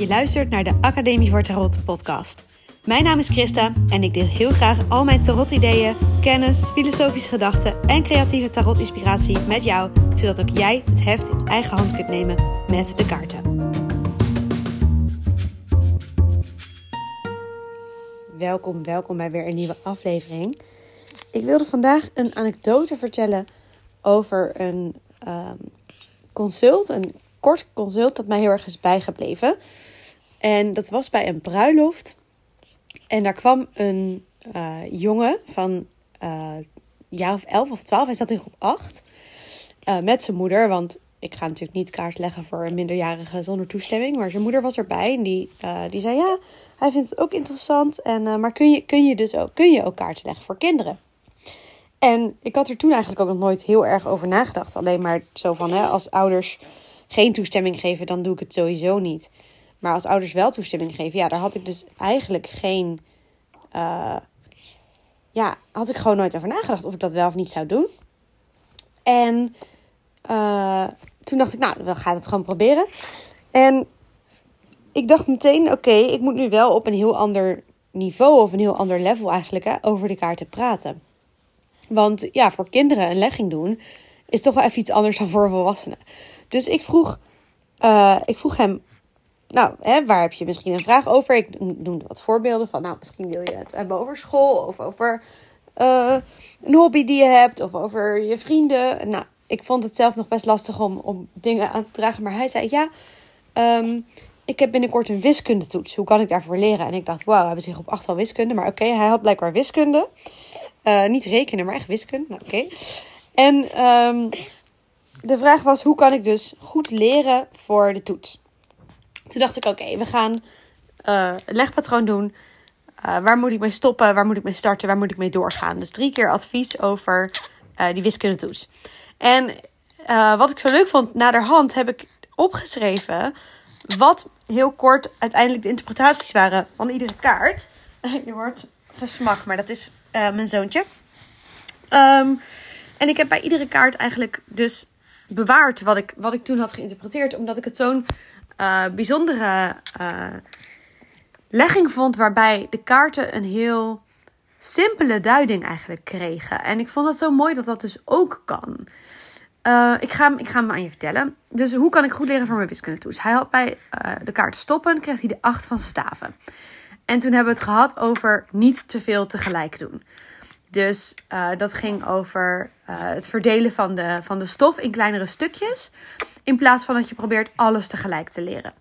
Je luistert naar de Academie voor Tarot podcast. Mijn naam is Christa en ik deel heel graag al mijn tarot-ideeën, kennis, filosofische gedachten en creatieve tarot-inspiratie met jou, zodat ook jij het heft in eigen hand kunt nemen met de kaarten. Welkom, welkom bij weer een nieuwe aflevering. Ik wilde vandaag een anekdote vertellen over een um, consult, een kort consult dat mij heel erg is bijgebleven. En dat was bij een bruiloft. En daar kwam een uh, jongen van uh, jaar of 11 of 12. Hij zat in groep 8. Uh, met zijn moeder. Want ik ga natuurlijk niet kaart leggen voor een minderjarige zonder toestemming. Maar zijn moeder was erbij. En die, die zei ja, hij vindt het ook interessant. En, maar kun je, kun, je dus ook, kun je ook kaarten leggen voor kinderen? En ik had er toen eigenlijk ook nog nooit heel erg over nagedacht. Alleen maar zo van, hè, als ouders geen toestemming geven, dan doe ik het sowieso niet. Maar als ouders wel toestemming geven, ja, daar had ik dus eigenlijk geen. Uh, ja, had ik gewoon nooit over nagedacht of ik dat wel of niet zou doen. En uh, toen dacht ik, nou, we gaan het gewoon proberen. En ik dacht meteen, oké, ik moet nu wel op een heel ander niveau of een heel ander level eigenlijk hè, over de kaarten praten. Want ja, voor kinderen een legging doen is toch wel even iets anders dan voor volwassenen. Dus ik vroeg, uh, ik vroeg hem, nou, hè, waar heb je misschien een vraag over? Ik noemde wat voorbeelden van, nou, misschien wil je het hebben over school of over uh, een hobby die je hebt of over je vrienden. Nou, ik vond het zelf nog best lastig om, om dingen aan te dragen, maar hij zei, ja, um, ik heb binnenkort een wiskundetoets. Hoe kan ik daarvoor leren? En ik dacht, wauw, hebben zich op acht al wiskunde. Maar oké, hij had blijkbaar wiskunde. Uh, niet rekenen, maar echt wiskunde. Nou, oké. En um, de vraag was: hoe kan ik dus goed leren voor de toets? Toen dacht ik: oké, we gaan uh, het legpatroon doen. Uh, waar moet ik mee stoppen? Waar moet ik mee starten? Waar moet ik mee doorgaan? Dus drie keer advies over uh, die wiskundetoets. En wat ik zo leuk vond, naderhand heb ik opgeschreven wat heel kort uiteindelijk de interpretaties waren van iedere kaart. Je wordt gesmak, maar dat is mijn zoontje. Um, en ik heb bij iedere kaart eigenlijk dus bewaard wat ik, wat ik toen had geïnterpreteerd. Omdat ik het zo'n uh, bijzondere uh, legging vond. Waarbij de kaarten een heel simpele duiding eigenlijk kregen. En ik vond het zo mooi dat dat dus ook kan. Uh, ik, ga, ik ga hem aan je vertellen. Dus hoe kan ik goed leren voor mijn wiskunde toets? Hij had bij de kaart stoppen, kreeg hij de 8 van staven. En toen hebben we het gehad over niet te veel tegelijk doen. Dus uh, dat ging over uh, het verdelen van de, van de stof in kleinere stukjes. In plaats van dat je probeert alles tegelijk te leren.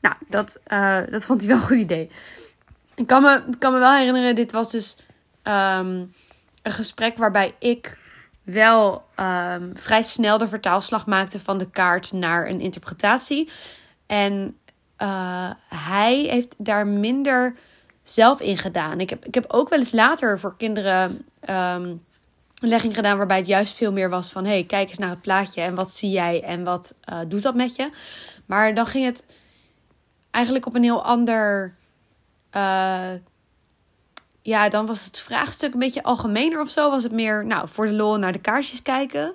Nou, dat, uh, dat vond hij wel een goed idee. Ik kan me, kan me wel herinneren, dit was dus um, een gesprek waarbij ik wel um, vrij snel de vertaalslag maakte van de kaart naar een interpretatie. En hij heeft daar minder zelf in gedaan. Ik heb, ik heb ook wel eens later voor kinderen um, een legging gedaan waarbij het juist veel meer was van... hey, kijk eens naar het plaatje en wat zie jij en wat uh, doet dat met je? Maar dan ging het eigenlijk op een heel ander... Uh, ja, dan was het vraagstuk een beetje algemener of zo. Was het meer, nou, voor de lol naar de kaarsjes kijken.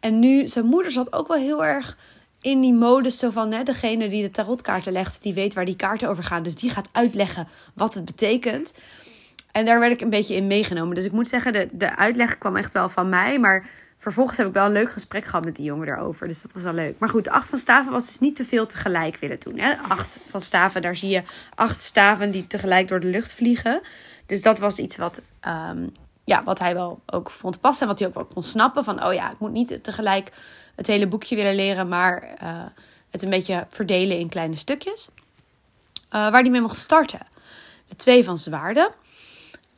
En nu, zijn moeder zat ook wel heel erg in die modus zo van... Hè, degene die de tarotkaarten legt, die weet waar die kaarten over gaan. Dus die gaat uitleggen wat het betekent. En daar werd ik een beetje in meegenomen. Dus ik moet zeggen, de, de uitleg kwam echt wel van mij. Maar vervolgens heb ik wel een leuk gesprek gehad met die jongen daarover. Dus dat was wel leuk. Maar goed, de acht van staven was dus niet te veel tegelijk willen doen. Hè? Acht van staven, daar zie je acht staven die tegelijk door de lucht vliegen. Dus dat was iets wat, um, ja, wat hij wel ook vond passen. En wat hij ook wel kon snappen. Van, oh ja, ik moet niet tegelijk het hele boekje willen leren. Maar uh, het een beetje verdelen in kleine stukjes. Uh, waar hij mee mocht starten. De twee van zwaarden.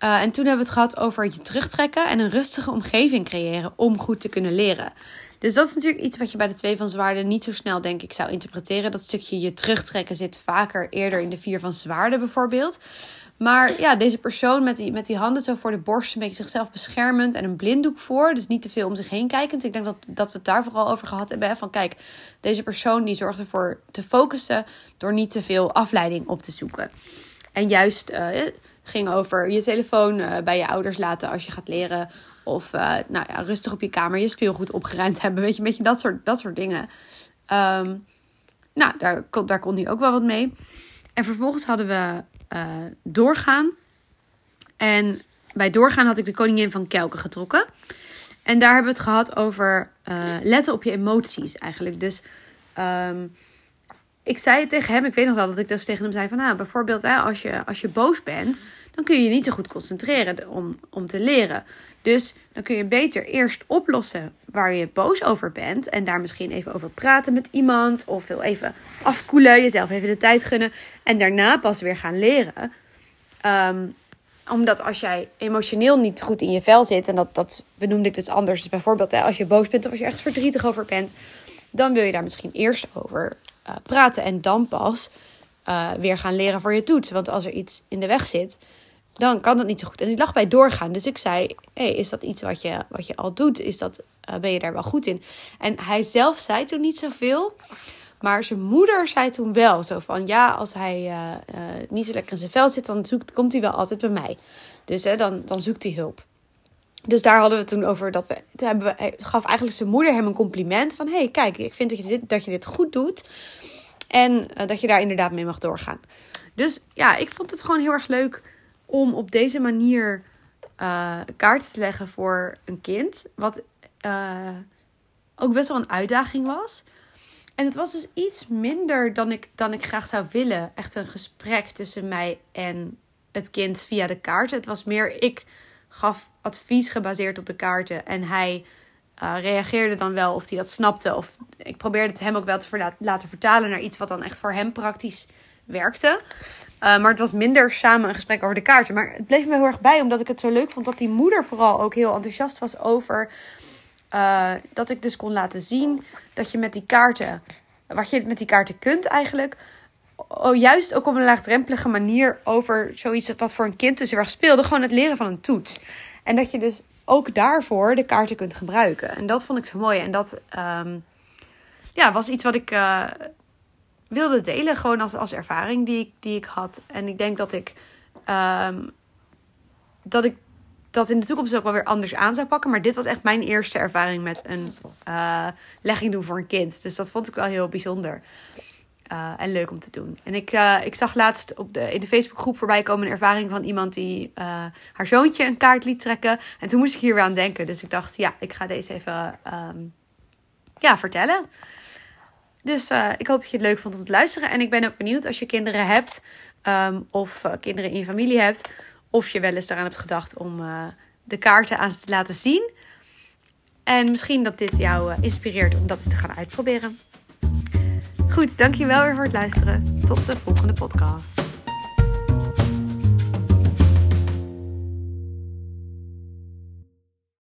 Uh, en toen hebben we het gehad over je terugtrekken en een rustige omgeving creëren om goed te kunnen leren. Dus dat is natuurlijk iets wat je bij de twee van zwaarden niet zo snel, denk ik, zou interpreteren. Dat stukje je terugtrekken zit vaker eerder in de vier van zwaarden bijvoorbeeld. Maar ja, deze persoon met die, met die handen zo voor de borst, een beetje zichzelf beschermend en een blinddoek voor. Dus niet te veel om zich heen kijkend. Ik denk dat, dat we het daar vooral over gehad hebben. Van kijk, deze persoon die zorgt ervoor te focussen door niet te veel afleiding op te zoeken. En juist uh, ging over je telefoon uh, bij je ouders laten als je gaat leren. Of uh, nou ja, rustig op je kamer je speelgoed opgeruimd hebben. Weet je, een beetje dat soort, dat soort dingen. Um, nou, daar, daar kon hij ook wel wat mee. En vervolgens hadden we uh, doorgaan. En bij doorgaan had ik de koningin van Kelken getrokken. En daar hebben we het gehad over letten op je emoties eigenlijk. Dus um, ik zei het tegen hem. Ik weet nog wel dat ik dus tegen hem zei van... Nou, bijvoorbeeld hè, als, je, als je boos bent... dan kun je je niet zo goed concentreren om, om te leren. Dus dan kun je beter eerst oplossen waar je boos over bent. En daar misschien even over praten met iemand. Of wil even afkoelen, jezelf even de tijd gunnen. En daarna pas weer gaan leren. Um, omdat als jij emotioneel niet goed in je vel zit, en dat, dat benoemde ik dus anders. Dus bijvoorbeeld hè, als je boos bent of als je ergens verdrietig over bent, dan wil je daar misschien eerst over uh, praten en dan pas uh, weer gaan leren voor je toets. Want als er iets in de weg zit, dan kan dat niet zo goed. En ik lag bij doorgaan. Dus ik zei: hey, is dat iets wat je, wat je al doet? Is dat, uh, ben je daar wel goed in? En hij zelf zei toen niet zoveel. Maar zijn moeder zei toen wel zo van ja, als hij uh, uh, niet zo lekker in zijn vel zit, dan zoekt, komt hij wel altijd bij mij. Dus hè, dan, dan zoekt hij hulp. Dus daar hadden we toen over dat we. Toen hebben we, gaf eigenlijk zijn moeder hem een compliment van: hey, kijk, ik vind dat je dit, dat je dit goed doet. En dat je daar inderdaad mee mag doorgaan. Dus ja, ik vond het gewoon heel erg leuk om op deze manier kaarten te leggen voor een kind. Wat ook best wel een uitdaging was. En het was dus iets minder dan ik, dan ik graag zou willen. Echt een gesprek tussen mij en het kind via de kaarten. Het was meer, ik gaf advies gebaseerd op de kaarten. En hij uh, reageerde dan wel of hij dat snapte. Of ik probeerde het hem ook wel te laten vertalen naar iets wat dan echt voor hem praktisch werkte. Uh, maar het was minder samen een gesprek over de kaarten. Maar het bleef me heel erg bij, omdat ik het zo leuk vond dat die moeder vooral ook heel enthousiast was over. Uh, dat ik dus kon laten zien dat je met die kaarten, wat je met die kaarten kunt eigenlijk, oh, juist ook op een laagdrempelige manier over zoiets wat voor een kind dus heel speelde, gewoon het leren van een toets. En dat je dus ook daarvoor de kaarten kunt gebruiken. En dat vond ik zo mooi. En dat um, ja, was iets wat ik uh, wilde delen, gewoon als, als ervaring die ik, die ik had. En ik denk dat ik, um, dat ik dat in de toekomst ook wel weer anders aan zou pakken. Maar dit was echt mijn eerste ervaring met een uh, legging doen voor een kind. Dus dat vond ik wel heel bijzonder. Uh, en leuk om te doen. En ik, uh, ik zag laatst op de, in de Facebookgroep voorbij komen een ervaring van iemand die haar zoontje een kaart liet trekken. En toen moest ik hier weer aan denken. Dus ik dacht, ja, ik ga deze even um, ja, vertellen. Dus ik hoop dat je het leuk vond om te luisteren. En ik ben ook benieuwd als je kinderen hebt um, of kinderen in je familie hebt of je wel eens eraan hebt gedacht om uh, de kaarten aan ze te laten zien. En misschien dat dit jou inspireert om dat eens te gaan uitproberen. Goed, dankjewel weer voor het luisteren. Tot de volgende podcast.